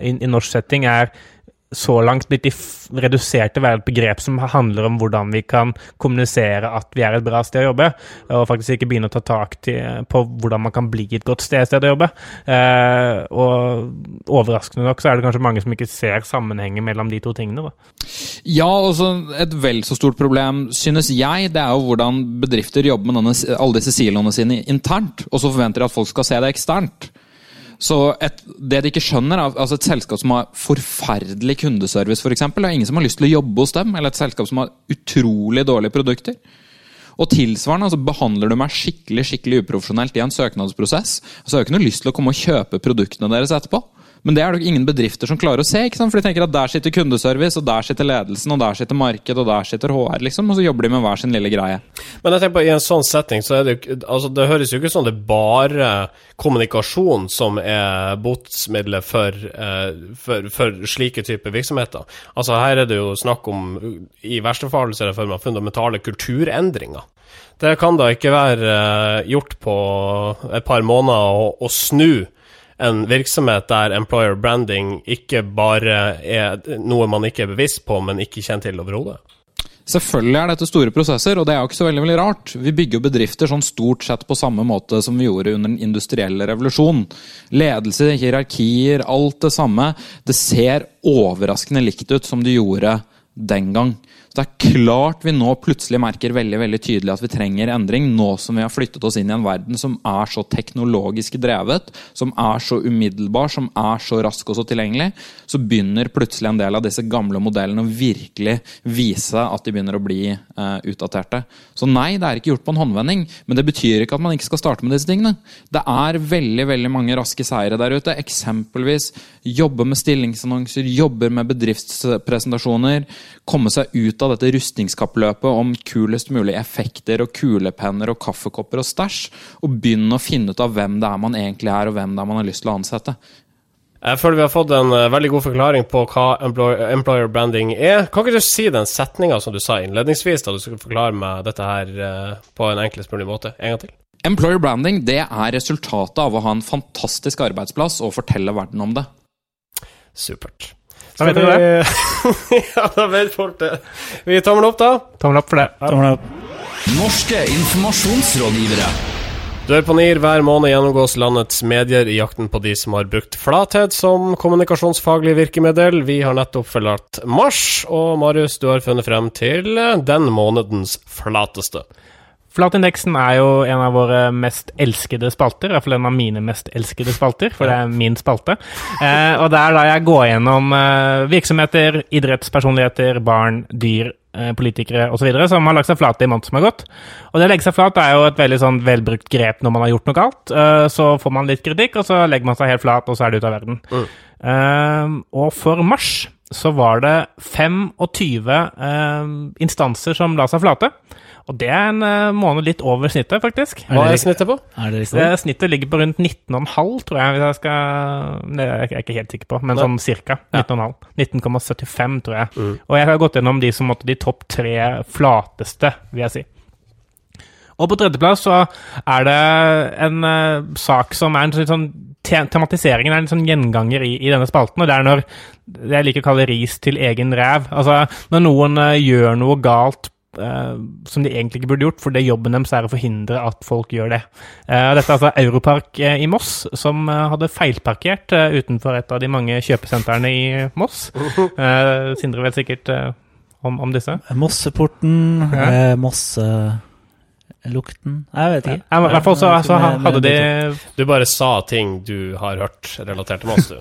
[SPEAKER 3] i, i norsk setting er så langt blitt redusert til å være et begrep som handler om hvordan vi kan kommunisere at vi er et bra sted å jobbe, og faktisk ikke begynne å ta tak til, på hvordan man kan bli et godt sted, sted å jobbe. Eh, og overraskende nok så er det kanskje mange som ikke ser sammenhengen mellom de to tingene. da.
[SPEAKER 5] Ja, også et vel så stort problem, synes jeg, det er jo hvordan bedrifter jobber med denne, alle disse siloene sine internt, og så forventer de at folk skal se det eksternt. Så et, det de ikke skjønner, er altså et selskap som har forferdelig kundeservice, f.eks., er ingen som har lyst til å jobbe hos dem, eller et selskap som har utrolig dårlige produkter. Og tilsvarende altså behandler du meg skikkelig skikkelig uprofesjonelt i en søknadsprosess, så har jeg ikke noe lyst til å komme og kjøpe produktene deres etterpå. Men det er det ingen bedrifter som klarer å se, ikke sant? for de tenker at der sitter kundeservice, og der sitter ledelsen, og der sitter marked, og der sitter HR, liksom, og så jobber de med hver sin lille greie.
[SPEAKER 1] Men jeg tenker på i en sånn setting, så er det jo altså Det høres jo ikke sånn det er bare kommunikasjon som er botsmiddelet for, eh, for, for slike typer virksomheter. Altså Her er det jo snakk om, i verste fall, ser jeg for meg, fundamentale kulturendringer. Det kan da ikke være eh, gjort på et par måneder å snu en virksomhet der employer branding ikke bare er noe man ikke er bevisst på, men ikke kjenner til overhodet.
[SPEAKER 5] Selvfølgelig er dette store prosesser, og det er jo ikke så veldig veldig rart. Vi bygger jo bedrifter sånn stort sett på samme måte som vi gjorde under den industrielle revolusjonen. Ledelse, hierarkier, alt det samme. Det ser overraskende likt ut som det gjorde den gang. Så det er klart vi nå plutselig merker veldig veldig tydelig at vi trenger endring, nå som vi har flyttet oss inn i en verden som er så teknologisk drevet, som er så umiddelbar, som er så rask og så tilgjengelig. Så begynner plutselig en del av disse gamle modellene å virkelig vise at de begynner å bli eh, utdaterte. Så nei, det er ikke gjort på en håndvending, men det betyr ikke at man ikke skal starte med disse tingene. Det er veldig veldig mange raske seire der ute. Eksempelvis jobbe med stillingsannonser, jobbe med bedriftspresentasjoner. Komme seg ut av dette rustningskappløpet om kulest mulig effekter og kulepenner og kaffekopper og stæsj, og begynne å finne ut av hvem det er man egentlig er, og hvem det er man har lyst til å ansette.
[SPEAKER 1] Jeg føler vi har fått en uh, veldig god forklaring på hva employer, employer branding er. Kan ikke du si den setninga som du sa innledningsvis, da du skulle forklare meg dette her uh, på en enklest mulig måte? En gang til.
[SPEAKER 5] Employer branding det er resultatet av å ha en fantastisk arbeidsplass og fortelle verden om det.
[SPEAKER 1] Supert.
[SPEAKER 3] Da vet du
[SPEAKER 1] det. (laughs) ja, da vet folk det. Vi gir tommel opp, da.
[SPEAKER 3] Tommel opp for det.
[SPEAKER 2] Tommel opp.
[SPEAKER 4] Norske informasjonsrådgivere.
[SPEAKER 1] Dør på NIR hver måned gjennomgås landets medier i jakten på de som har brukt flathet som kommunikasjonsfaglig virkemiddel. Vi har nettopp forlatt mars, og Marius, du har funnet frem til den månedens flateste.
[SPEAKER 3] Flatindeksen er jo en av våre mest elskede spalter, i hvert fall en av mine mest elskede spalter, for det er min spalte. Eh, og det er da jeg går gjennom eh, virksomheter, idrettspersonligheter, barn, dyr, politikere osv. som har lagt seg flate i måneden som har gått. Og det å legge seg flat er jo et veldig sånn velbrukt grep når man har gjort noe galt. Eh, så får man litt kritikk, og så legger man seg helt flat, og så er det ute av verden.
[SPEAKER 1] Mm.
[SPEAKER 3] Eh, og for mars så var det 25 eh, instanser som la seg flate. Og det er en eh, måned litt over snittet, faktisk.
[SPEAKER 1] Hva er snittet på?
[SPEAKER 2] Er det liksom
[SPEAKER 3] Det snittet ligger på rundt 19,5, tror jeg. hvis jeg skal... Det er jeg ikke helt sikker på, men
[SPEAKER 1] Nei.
[SPEAKER 3] sånn cirka. 19,5. 19,75, tror jeg.
[SPEAKER 1] Mm.
[SPEAKER 3] Og jeg har gått gjennom de som måtte de topp tre flateste, vil jeg si. Og på tredjeplass så er det en uh, sak som er en sånn- sånn te Tematiseringen er en sånn gjenganger i, i denne spalten, og det er når det jeg liker å kalle ris til egen ræv. Altså når noen uh, gjør noe galt eh, som de egentlig ikke burde gjort, for det jobben deres er å forhindre at folk gjør det. Uh, dette er altså Europark uh, i Moss, som hadde feilparkert utenfor et av de mange kjøpesentrene i Moss. (laughs) Eh, Sindre vet sikkert om, om disse.
[SPEAKER 2] Mosseporten,
[SPEAKER 3] Ja.
[SPEAKER 2] Mosse... Lukten Jeg vet ikke.
[SPEAKER 3] Ja, I hvert fall så,
[SPEAKER 2] Ja,
[SPEAKER 3] så hadde de.
[SPEAKER 1] Du bare sa ting du har hørt relatert til Moss, du.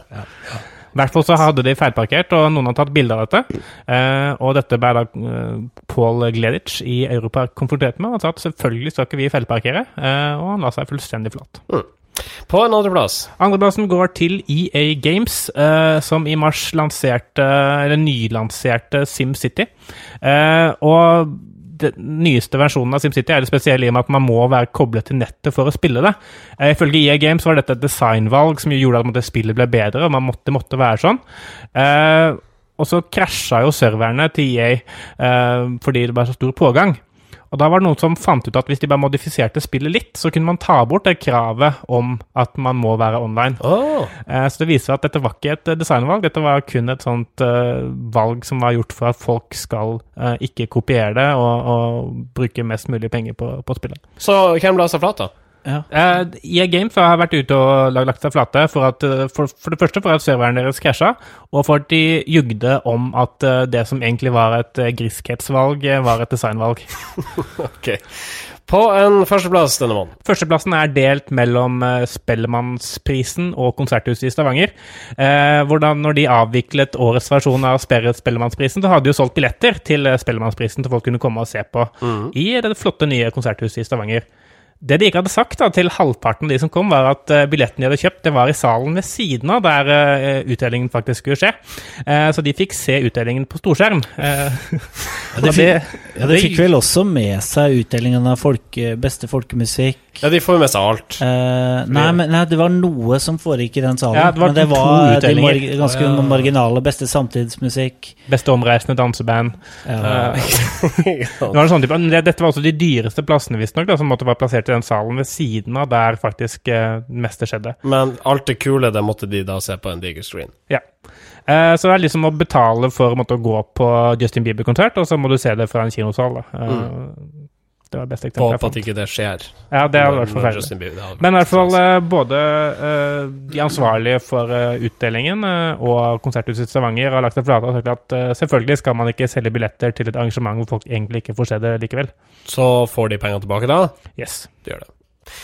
[SPEAKER 3] I hvert fall så hadde de feilparkert, og noen har tatt bilde av dette. Eh, og dette ble da eh, Paul Gleditsch i Europa konfrontert med. Han sa at selvfølgelig skal ikke vi feilparkere, eh, og han la seg fullstendig flat.
[SPEAKER 1] På en andreplass.
[SPEAKER 3] Andreplassen går til EA Games, eh, som i mars lanserte, eller nylanserte SimCity. Eh, og den nyeste versjonen av SimCity er det spesielle i og med at man må være koblet til nettet for å spille det. Eh, ifølge EA Games var dette et designvalg som gjorde at spillet ble bedre, og man måtte, måtte være sånn. Eh, og så krasja jo serverne til EA eh, fordi det var så stor pågang. Og da var det noen som fant ut at hvis de bare modifiserte spillet litt, så kunne man ta bort det kravet om at man må være online. Eh, Så det viser at dette var ikke et eh, designvalg, dette var kun et sånt eh, valg som var gjort for at folk skal ikke kopiere det og, og bruke mest mulig penger på, på spillet.
[SPEAKER 1] Så hvem la seg flat, da?
[SPEAKER 2] Ja.
[SPEAKER 3] Eh, EA Games har vært ute og lag- lagt seg flate for, at, eh, for, for det første for at serveren deres krasja, og for at de jugde om at eh, det som egentlig var et griskhetsvalg, var et designvalg. (laughs)
[SPEAKER 1] Ok. På en førsteplass denne måneden.
[SPEAKER 3] Førsteplassen er delt mellom Spellemannsprisen og Konserthuset i Stavanger. Eh, hvordan når de avviklet årets versjon av Spellemannsprisen, så hadde de jo solgt billetter til Spellemannsprisen til folk kunne komme og se på i det flotte nye Konserthuset i Stavanger. Det de ikke hadde sagt da, til halvparten av de som kom, var at uh, billetten de hadde kjøpt, det var i salen ved siden av der uh, utdelingen faktisk skulle skje. Uh, så de fikk se utdelingen på storskjerm. Eh,
[SPEAKER 2] Ja, de (laughs) fikk, ja, de fikk vel også med seg utdelingen av folke, beste folkemusikk.
[SPEAKER 1] Ja, de får jo med seg alt.
[SPEAKER 2] Eh, nei, men nei, det var noe som foregikk i den salen.
[SPEAKER 3] Ja, det var
[SPEAKER 2] men det
[SPEAKER 3] to
[SPEAKER 2] var de mar ganske
[SPEAKER 1] Ja.
[SPEAKER 2] marginale beste samtidsmusikk.
[SPEAKER 3] Beste omreisende danseband.
[SPEAKER 2] Ja. (laughs)
[SPEAKER 3] Det var en sånn type, dette var også de dyreste plassene visstnok, da, som måtte være plassert den salen ved siden av der faktisk eh, meste skjedde.
[SPEAKER 1] Men alt det kule, det måtte de da se på en diger screen.
[SPEAKER 3] Ja. Eh, så det er liksom å betale for å måtte gå på Justin Bieber-konsert, og så må du se det fra en kinosal. Da. Eh, Det var det beste eksempelet.
[SPEAKER 1] Håper at ikke det skjer.
[SPEAKER 3] Ja, det hadde vært forferdelig. Men i hvert fall eh, både eh, de ansvarlige for eh, utdelingen og Konserthuset Stavanger har lagt seg flate og sagt at selvfølgelig skal man ikke selge billetter til et arrangement hvor folk egentlig ikke får se det likevel.
[SPEAKER 1] Så får de pengene tilbake da?
[SPEAKER 3] Yes.
[SPEAKER 1] De gjør det.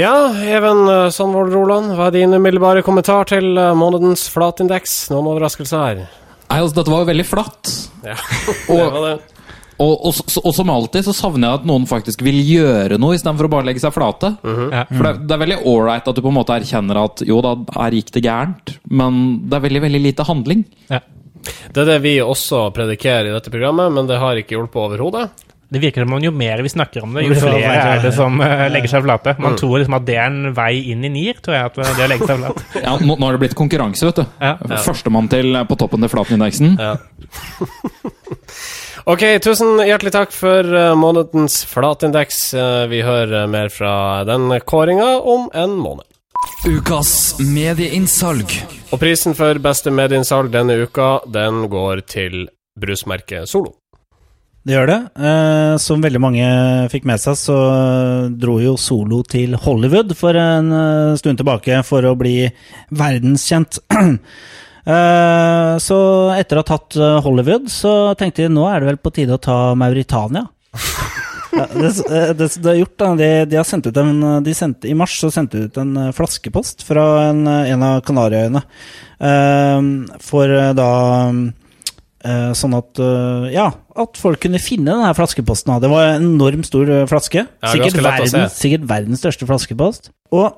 [SPEAKER 1] Ja, Even Sandvold Roland, hva er din umiddelbare kommentar til månedens flatindeks? Noen overraskelser her?
[SPEAKER 5] Nei, altså, dette var jo veldig flatt.
[SPEAKER 1] Ja, (laughs) det var det.
[SPEAKER 5] Og, og, og som alltid så savner jeg at noen faktisk vil gjøre noe, istedenfor å bare legge seg flate.
[SPEAKER 3] Ja.
[SPEAKER 5] For det, det er veldig ålreit at du på en måte erkjenner at jo da, her gikk det gærent, men det er veldig, veldig lite handling.
[SPEAKER 3] Ja.
[SPEAKER 1] Det er det vi også predikerer i dette programmet, men det har ikke hjulpet overhodet.
[SPEAKER 3] Det virker som om jo mer vi snakker om det, jo flere er det som eh, legger seg flate. Man tror liksom at det er en vei inn i NIR, tror jeg, at det å legge seg flat. (laughs)
[SPEAKER 5] Ja, nå, nå har det blitt konkurranse, vet du.
[SPEAKER 3] Ja.
[SPEAKER 5] Førstemann til på toppen til flatenindeksen.
[SPEAKER 1] Ja. (laughs) ok, tusen hjertelig takk for eh, månedens flatindeks. Eh, vi hører mer fra den kåringa om en måned.
[SPEAKER 4] Ukas medieinnsalg.
[SPEAKER 1] Og prisen for beste medieinnsalg denne uka, den går til brusmerket Solo.
[SPEAKER 2] Det gjør det. Eh, som veldig mange fikk med seg, så dro jo Solo til Hollywood for en eh, stund tilbake for å bli verdenskjent. (clears throat) Eh, så etter å ha tatt eh, Hollywood, så tenkte de nå er det vel på tide å ta Mauritania. (laughs) Ja, det, eh, det, det er gjort, da. De, de har sendt ut en de sendte, I mars så sendte de ut en eh, flaskepost fra en, eh, en av Kanariøyene. Eh, for eh, da eh, Sånn at eh, Ja, at folk kunne finne denne flaskeposten. Det var en enormt stor eh, flaske. Sikkert, verdens, sikkert verdens største flaskepost. Og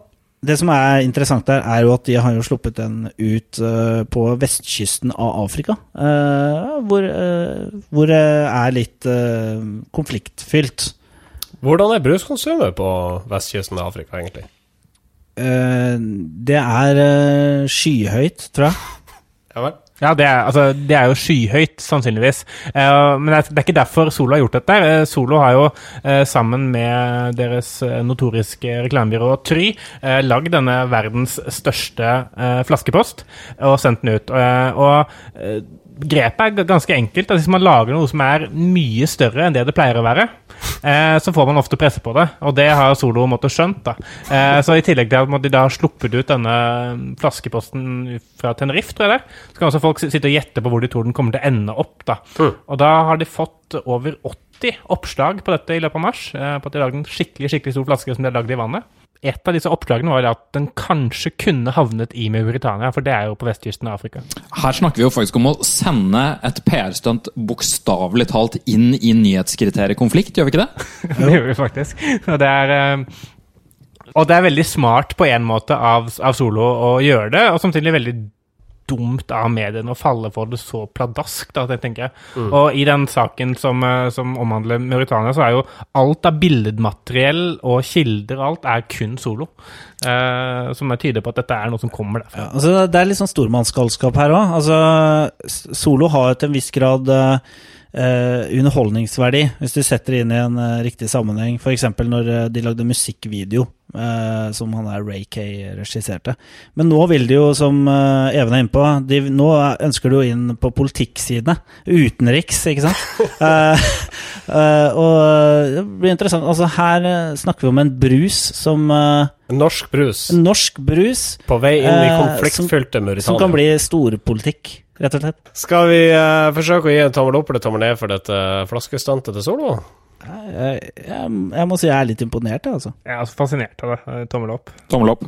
[SPEAKER 2] det som er interessant der, er jo at de har jo sluppet den ut uh, på vestkysten av Afrika. Uh, hvor, uh, hvor det er litt eh, konfliktfylt.
[SPEAKER 1] Hvordan er bruskonsumet på vestkysten av Afrika, egentlig?
[SPEAKER 2] Eh, det er eh, skyhøyt, tror jeg.
[SPEAKER 1] Ja vel?
[SPEAKER 3] Ja, det er, altså, det er jo skyhøyt, sannsynligvis. Eh, men det er, det er ikke derfor Solo har gjort dette. Eh, Solo har jo, eh, sammen med deres eh, notoriske reklamebyrå Try, eh, lagd denne verdens største flaskepost og sendt den ut. Og grepet er ganske enkelt. Altså, hvis man lager noe som er mye større enn det det pleier å være, eh, så får man ofte presse på det, og det har Solo måttet skjønt. da. Eh, så i tillegg til at de da har sluppet ut denne flaskeposten fra Tenerife, tror jeg det så kan også folk sitte og gjette på hvor de tror den kommer til å ende opp. da. Og da har de fått over 80 oppslag på dette i løpet av mars, eh, på at de har lagd en skikkelig skikkelig stor flaske som de har lagd i vannet. Et av disse oppslagene var at den kanskje kunne havnet i Mauritania, for det er jo på vestkysten av Afrika.
[SPEAKER 5] Her snakker vi jo faktisk om å sende et PR-stunt bokstavelig talt inn i nyhetskriteriet konflikt, gjør vi ikke det? (laughs)
[SPEAKER 3] Det gjør vi faktisk. Og det er, eh, og det er veldig smart på en måte av, av Solo å gjøre det, og samtidig veldig dumt av mediene å falle for det så pladask, da, tenker jeg. Og i den saken som, eh, som omhandler Mauritania, så er jo alt av billedmateriell og kilder alt er kun Solo. Eh, som tyder på at dette er noe som kommer derfra.
[SPEAKER 2] Ja, altså det er litt sånn stormannsgalskap her òg. Altså, Solo har til en viss grad eh, underholdningsverdi, hvis du setter det inn i en eh, riktig sammenheng. F.eks. når eh, de lagde musikkvideo, eh, som han der Ray Kay regisserte. Men nå vil de jo, som eh, Even er inne på, de, nå ønsker de jo inn på politikksidene. Utenriks, ikke sant? (laughs) Eh, eh, og det blir interessant. Altså, her eh, snakker vi om en brus som eh,
[SPEAKER 1] Norsk brus
[SPEAKER 2] norsk brus
[SPEAKER 1] på vei inn i
[SPEAKER 2] konfliktfylte
[SPEAKER 1] konfliktfylte
[SPEAKER 2] som
[SPEAKER 1] Mauritania.
[SPEAKER 2] kan bli storpolitikk, rett og slett.
[SPEAKER 1] Skal vi uh, forsøke å gi en tommel opp eller tommel ned for dette flaskestuntet til Solo?
[SPEAKER 2] Jeg, jeg, jeg må si jeg er litt imponert, jeg, altså.
[SPEAKER 3] Jeg er altså fascinert av det. Eh, Tommel opp.
[SPEAKER 5] Tommel opp.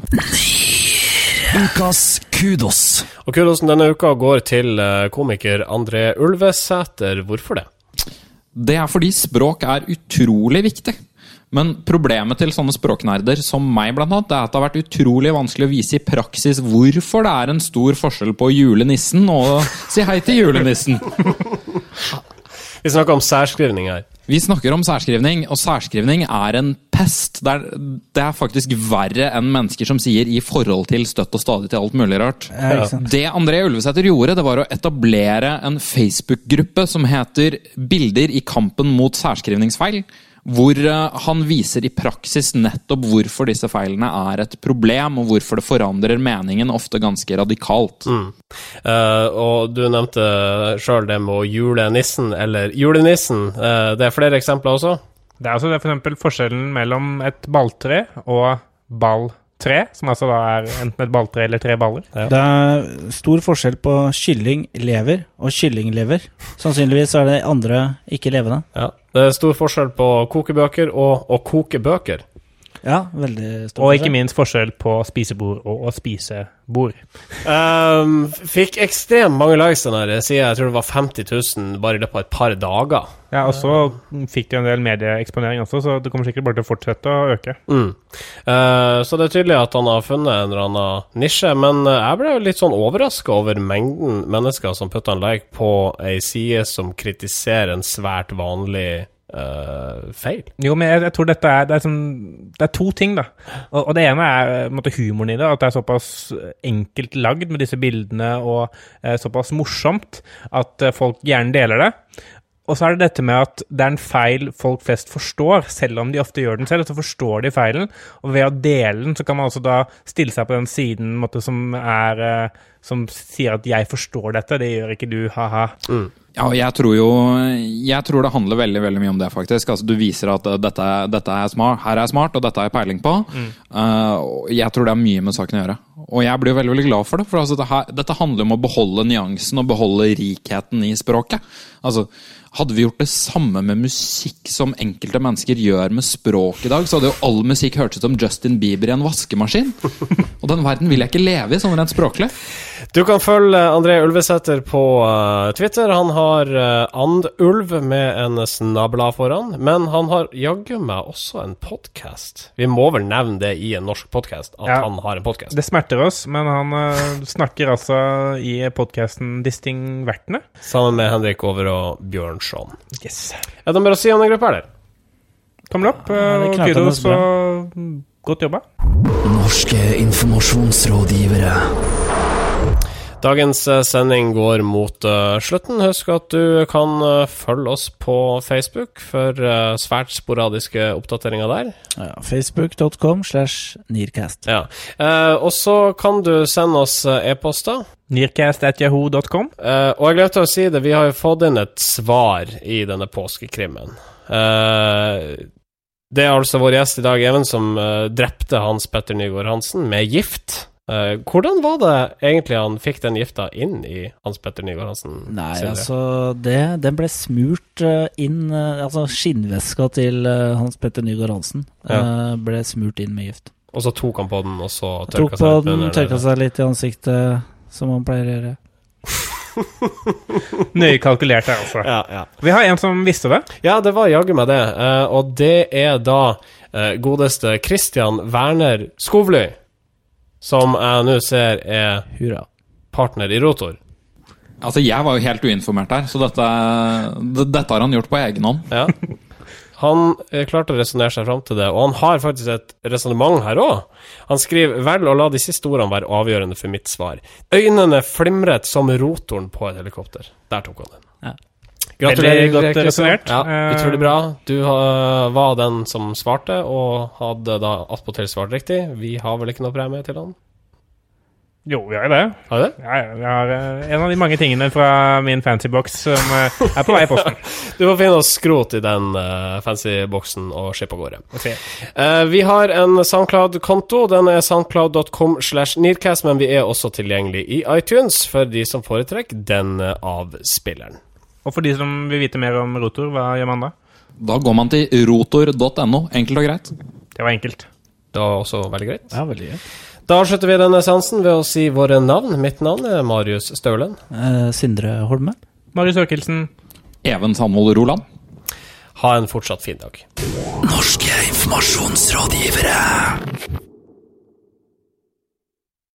[SPEAKER 4] Ukas kudos.
[SPEAKER 1] Og kudosen denne uka går til eh, komiker André Ulvesæter. Hvorfor det?
[SPEAKER 5] Det er fordi språk er utrolig viktig. Men problemet til sånne språknerder som meg, blant annet, det er at det har vært utrolig vanskelig å vise i praksis hvorfor det er en stor forskjell på julenissen og (laughs) si hei til julenissen. (laughs)
[SPEAKER 1] Vi snakker om særskrivning her.
[SPEAKER 5] Vi snakker om særskrivning, og særskrivning er en pest. Det er, det er faktisk verre enn mennesker som sier 'i forhold til støtt og stadig til alt mulig rart'.
[SPEAKER 2] Ja.
[SPEAKER 5] Det André Ulvesæter gjorde, det var å etablere en Facebook-gruppe som heter 'Bilder i kampen mot særskrivningsfeil'. Hvor eh, han viser i praksis nettopp hvorfor disse feilene er et problem, og hvorfor det forandrer meningen ofte ganske radikalt.
[SPEAKER 1] Eh, og du nevnte sjøl det med å jule nissen, eller julenissen. Uh, det er flere eksempler også.
[SPEAKER 3] Det er altså det for eksempel forskjellen mellom et balltre og balltre, som altså da er enten et balltre eller tre baller.
[SPEAKER 2] Det er stor forskjell på kyllinglever og kyllinglever. Sannsynligvis er det andre ikke levende.
[SPEAKER 1] Ja. Det er stor forskjell på kokebøker og å koke bøker.
[SPEAKER 2] Ja, veldig stor
[SPEAKER 3] Og ikke minst forskjell på spisebord og å spise bord.
[SPEAKER 1] Um, fikk ekstremt mange likes den her sida. Jeg tror det var 50 000 bare i løpet av et par dager.
[SPEAKER 3] Ja, og så fikk de en del medieeksponering også, så det kommer sikkert bare til å fortsette å øke.
[SPEAKER 1] Mm. Uh, så det er tydelig at han har funnet en eller annen nisje, men eh, jeg ble litt sånn overraska over mengden mennesker som putta en like på ei side som kritiserer en svært vanlig eh, feil.
[SPEAKER 3] Jo, men jeg, jeg tror dette er det er, sånn, det er to ting, da. Og, og det ene er en måte, humoren i det. At det er såpass enkelt lagd med disse bildene og eh, såpass morsomt at eh, folk gjerne deler det. Og så er det dette med at det er en feil folk flest forstår, selv om de ofte gjør den selv. Så forstår de feilen, og ved å dele den, så kan man også da stille seg på den siden måte, som er eh, Som sier at 'jeg forstår dette', det gjør ikke du, ha-ha.
[SPEAKER 5] Ja, jeg tror jo Jeg tror det handler veldig veldig mye om det, faktisk. Altså, du viser at uh, dette, dette er smart, her er smart, og dette har jeg peiling på. Uh, jeg tror det har mye med saken å gjøre. Og jeg blir veldig veldig glad for det. For altså, dette, dette handler om å beholde nyansen og beholde rikheten i språket. Altså, hadde vi gjort det samme med musikk som enkelte mennesker gjør med språk i dag, så hadde jo all musikk hørtes ut som Justin Bieber i en vaskemaskin. (laughs) Og den verden vil jeg ikke leve i, sånn rent språklig.
[SPEAKER 1] Du kan følge André Ulvesæter på eh, Twitter. Han har uh, andulv med en snabla foran, men han har jaggu meg også en podkast. Vi må vel nevne det i en norsk podkast, at
[SPEAKER 3] Ja.
[SPEAKER 1] han har en podkast.
[SPEAKER 3] Det smerter oss, men han eh, snakker altså i podkasten Distingvertene.
[SPEAKER 1] Sammen med Henrik Over og Bjørnson.
[SPEAKER 3] Yes.
[SPEAKER 1] Er det mer å si om den gruppa, eller?
[SPEAKER 3] Tommel opp.
[SPEAKER 2] Ja,
[SPEAKER 3] eh, og kudos og godt jobba.
[SPEAKER 4] Norske informasjonsrådgivere.
[SPEAKER 1] Dagens eh, sending går mot eh, slutten. Husk at du kan eh, følge oss på Facebook for svært sporadiske oppdateringer der.
[SPEAKER 2] Ja, Facebook.com slash Nearcast.
[SPEAKER 1] Ja. Eh, og så kan du sende oss e-poster.
[SPEAKER 3] Nearcast.jaho.com.
[SPEAKER 1] Eh, og jeg glemte å si det, vi har jo fått inn et svar i denne påskekrimmen. Eh, det er altså vår gjest i dag, Even, som drepte Hans Petter Nygaard Hansen med gift. Eh, hvordan var det egentlig han fikk den gifta inn i Hans Petter Nygaard Hansen?
[SPEAKER 2] Nei,
[SPEAKER 1] Sindre?
[SPEAKER 2] altså det, Den ble smurt eh, inn eh, Altså skinnveska til Hans Petter Nygaard Hansen eh, ble smurt inn med gift.
[SPEAKER 1] Og så tok han på den, og så
[SPEAKER 2] Tok
[SPEAKER 1] tørka
[SPEAKER 2] på
[SPEAKER 1] seg litt
[SPEAKER 2] den,
[SPEAKER 1] under
[SPEAKER 2] tørka seg litt i ansiktet, som han pleier å gjøre. (laughs)
[SPEAKER 3] Nøye kalkulert her, altså.
[SPEAKER 1] Ja, ja.
[SPEAKER 3] Vi har en som visste det.
[SPEAKER 1] ja, det var jaggu meg det. Uh, og det er da godeste Christian Werner Skovly, som jeg nå ser er
[SPEAKER 2] Hurra.
[SPEAKER 1] partner i Rotor.
[SPEAKER 5] Altså, Jeg var jo helt uinformert her, så dette, dette har han gjort på egen hånd.
[SPEAKER 1] Ja. Han eh, klarte å resonnere seg fram til det, og han har faktisk et resonnement her òg. Han skriver vel å la de siste ordene være avgjørende for mitt svar. Øynene flimret som rotoren på et helikopter. Der tok han den.
[SPEAKER 2] Ja.
[SPEAKER 1] Gratulerer,
[SPEAKER 3] Veldig godt
[SPEAKER 1] resonnert.
[SPEAKER 3] resonert.
[SPEAKER 1] Ja,
[SPEAKER 3] Eh,
[SPEAKER 1] utrolig bra. Du var den som svarte, og hadde da attpåtil svart riktig. Vi har vel ikke noe premie til han?
[SPEAKER 3] Jo, vi har jo det.
[SPEAKER 1] Har du det?
[SPEAKER 3] Ja, ja, vi har eh, en av de mange tingene fra min fancy box som eh, er på vei i posten. (laughs)
[SPEAKER 1] Du får finne oss skrot i den uh, fancy boksen og skippe av gårde.
[SPEAKER 3] Ok.
[SPEAKER 1] Eh, vi har en Soundcloud-konto. Den er soundcloud.com slash nearcast, men vi er også tilgjengelig i iTunes for de som foretrekker den av avspilleren.
[SPEAKER 3] Og for de som vil vite mer om rotor, hva gjør man da?
[SPEAKER 5] Da går man til rotor.no. Enkelt og greit.
[SPEAKER 3] Det var enkelt.
[SPEAKER 1] Det var også veldig greit.
[SPEAKER 2] Ja, veldig greit.
[SPEAKER 1] Da avslutter vi denne seansen ved å si våre navn. Mitt navn er Marius Staulen.
[SPEAKER 2] Eh, Sindre Holme.
[SPEAKER 3] Marius Ørkelsen.
[SPEAKER 5] Even Sandvold Roland.
[SPEAKER 1] Ha en fortsatt fin dag.
[SPEAKER 4] Norske informasjonsrådgivere.